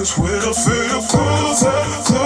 Cause we're the fate of cruelty.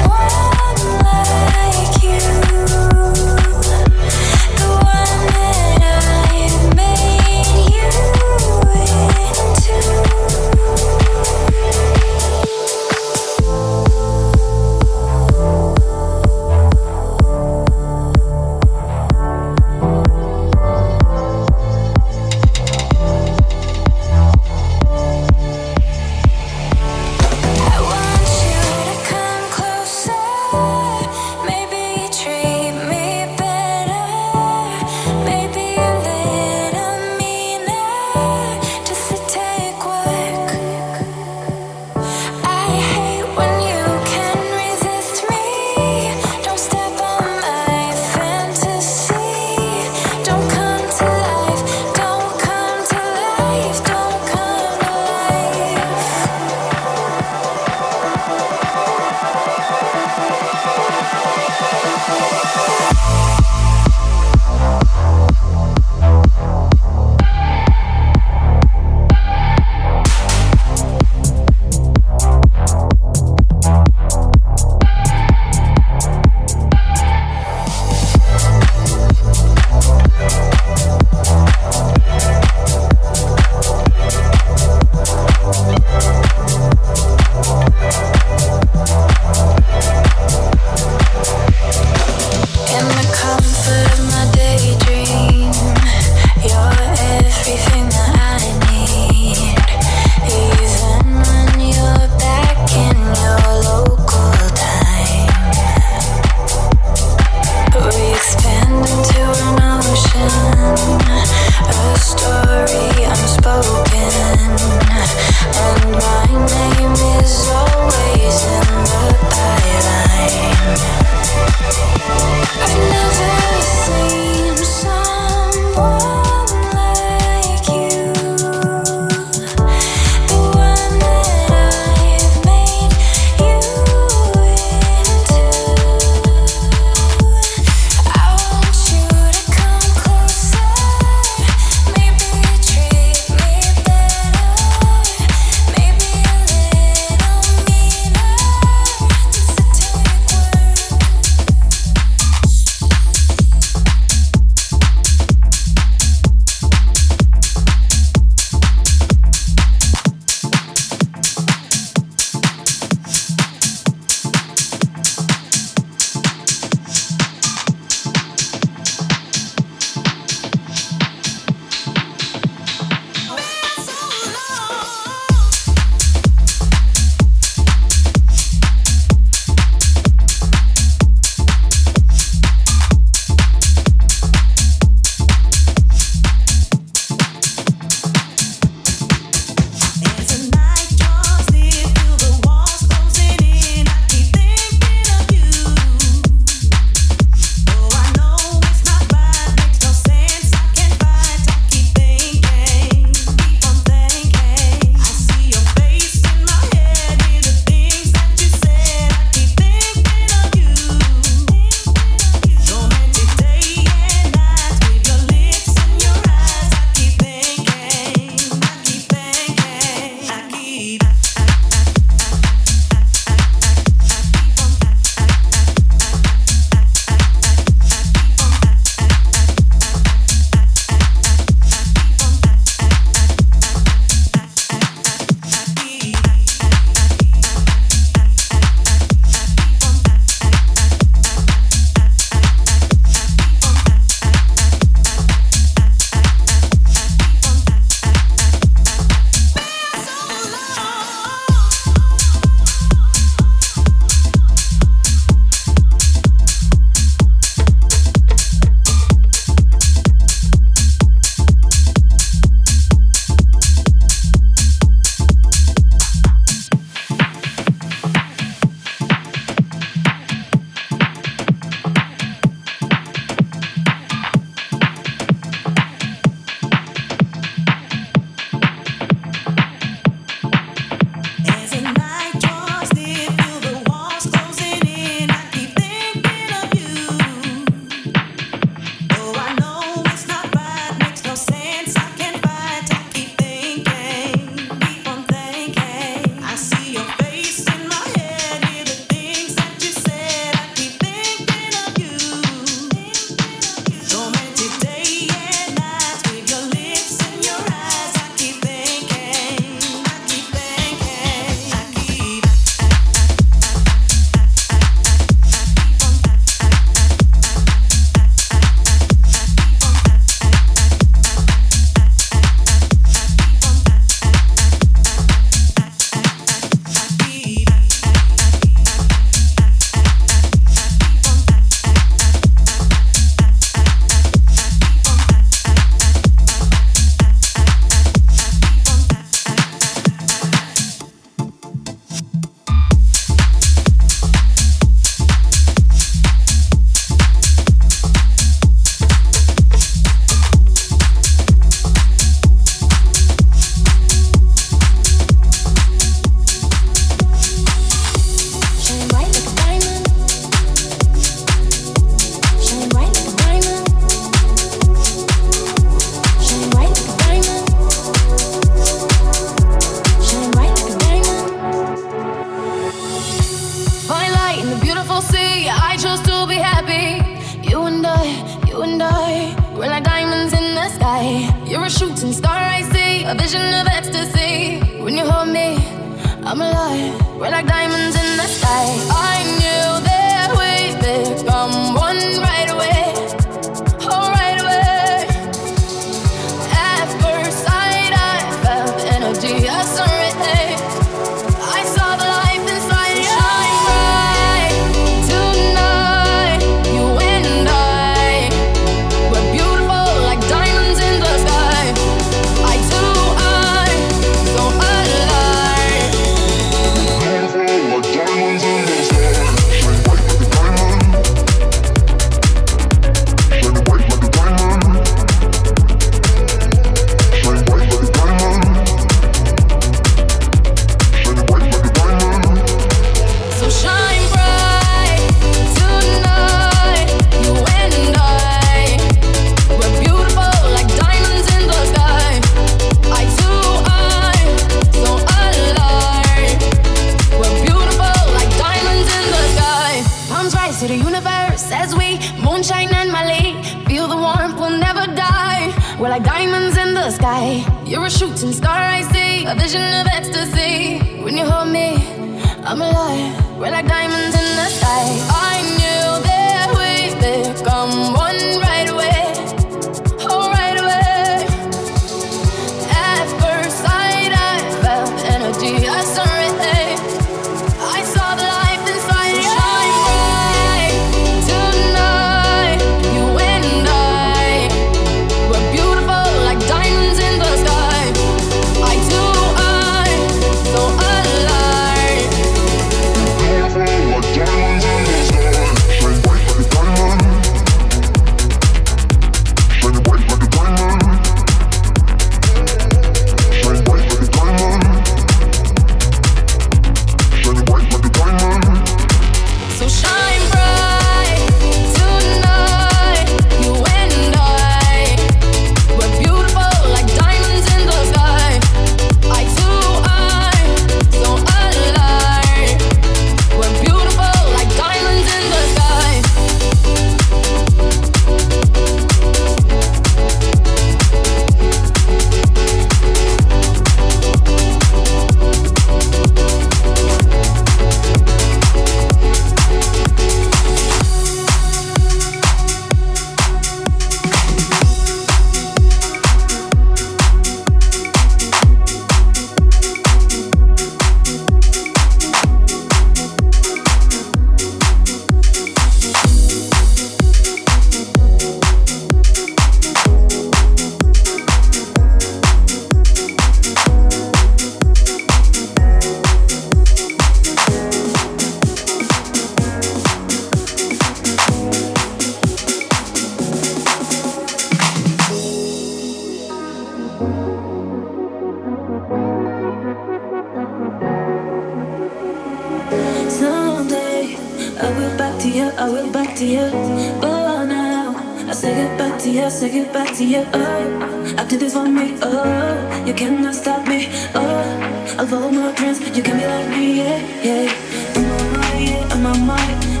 you cannot stop me. Oh, I follow my dreams, you can be like me, yeah, yeah. I'm on my, yeah, I'm on my.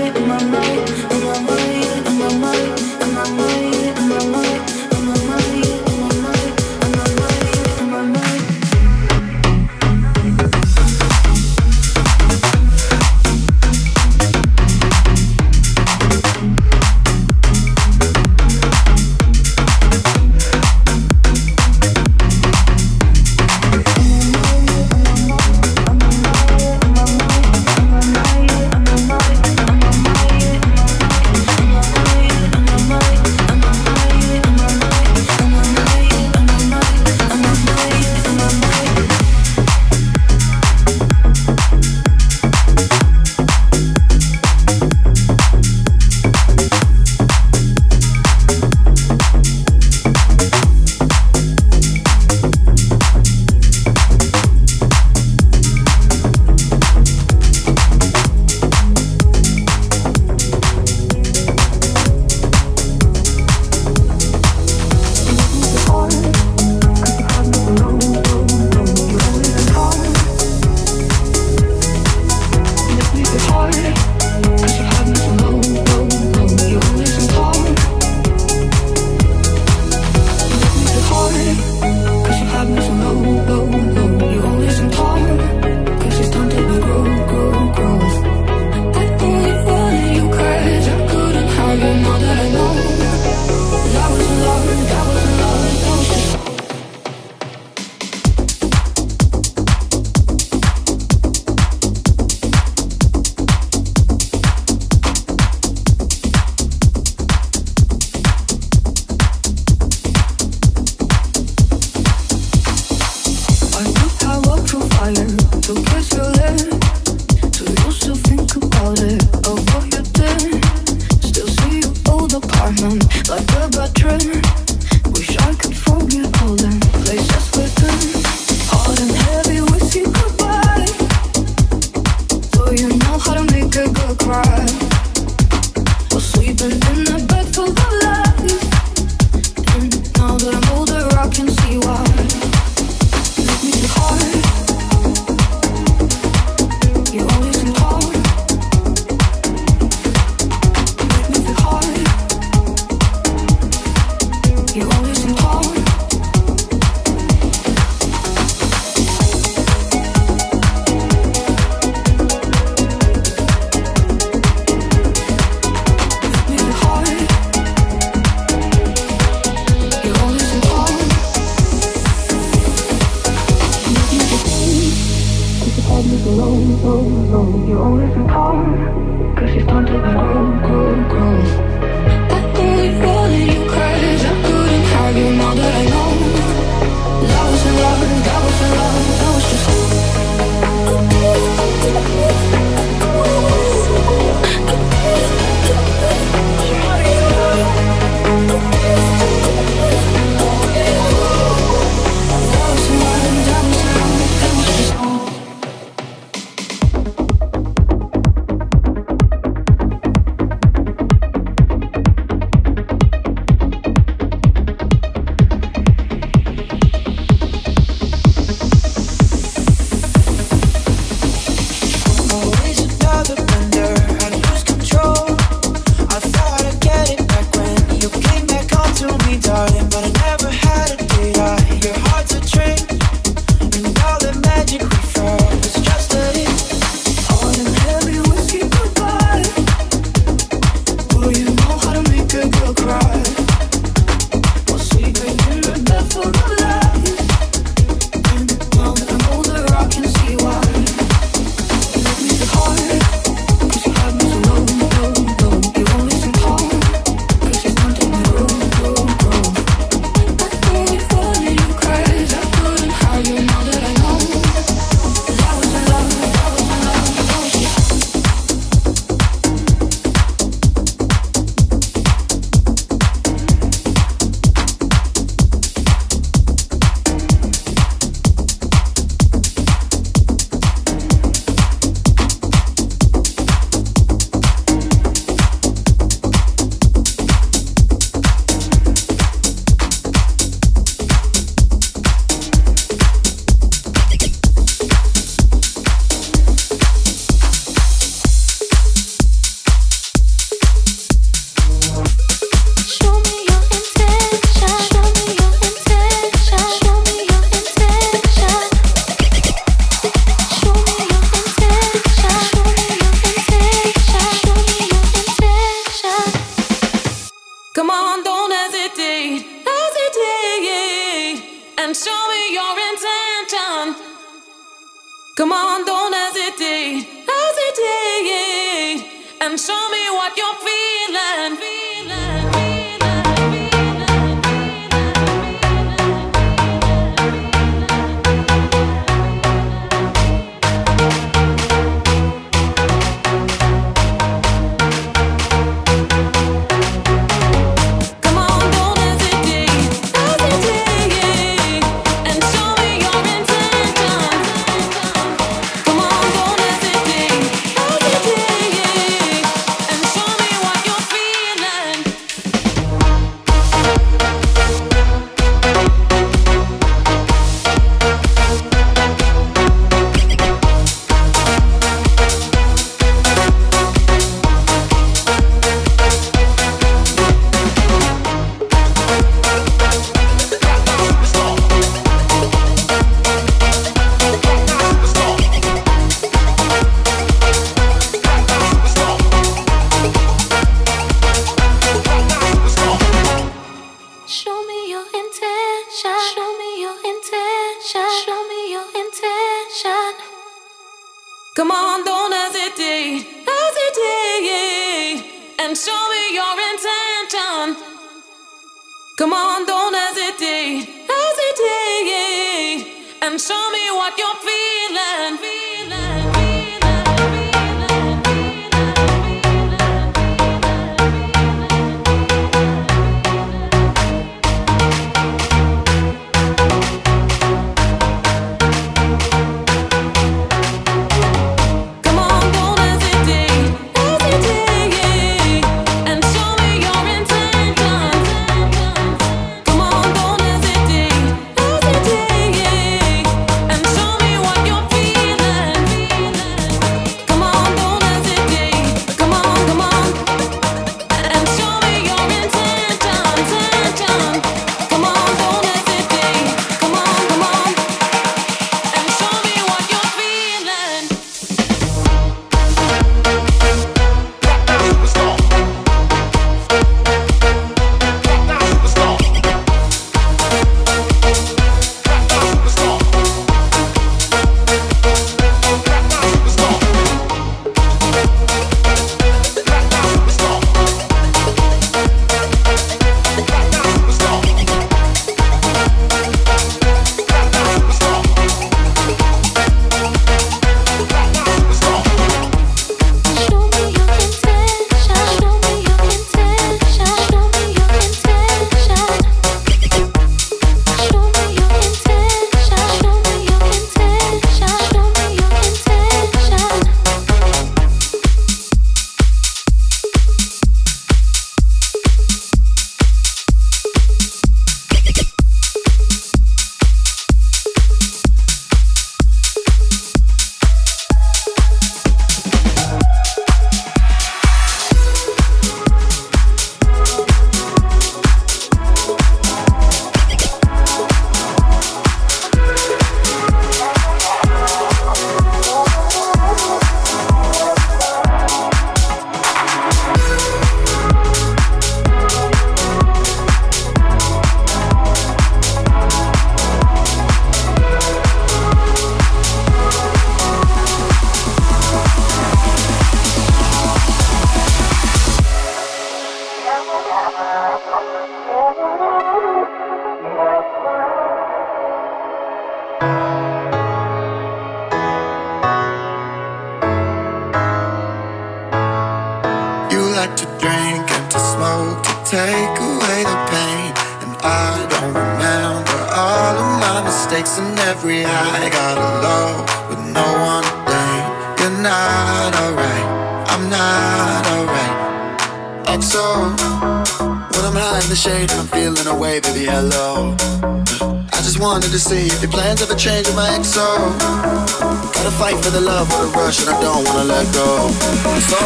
On my, yeah, closer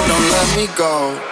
I'm not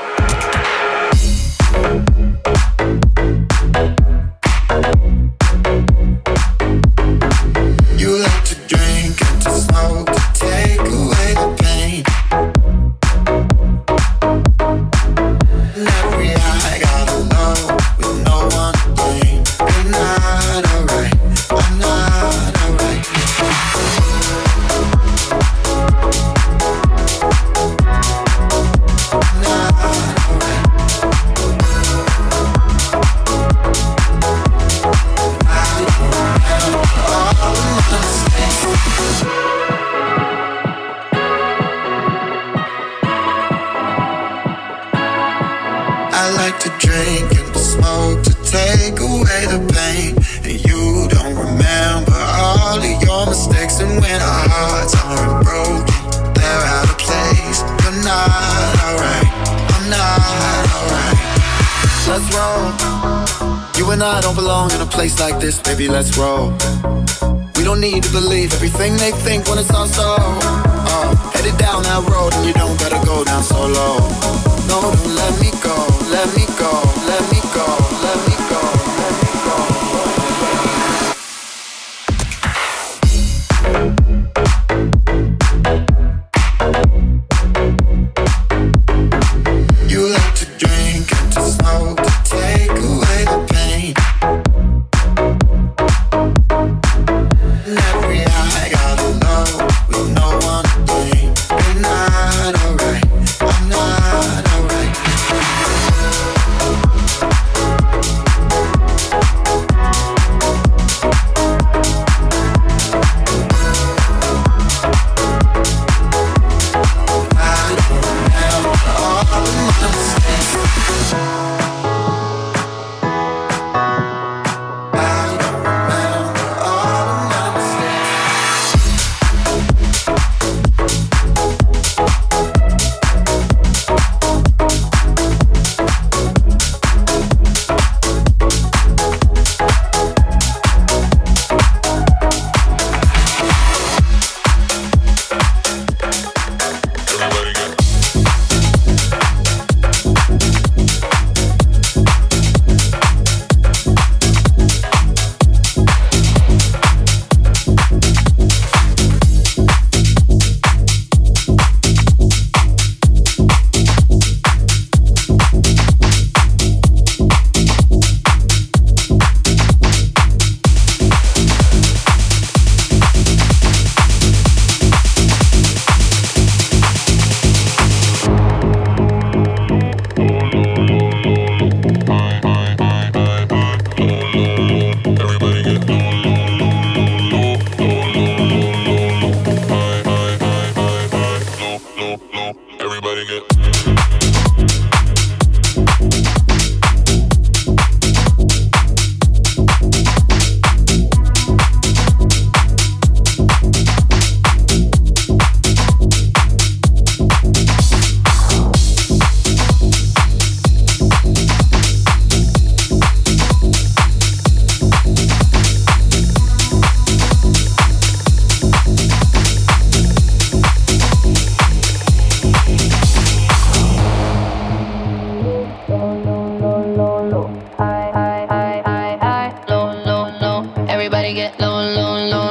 get low, low, low,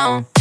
down.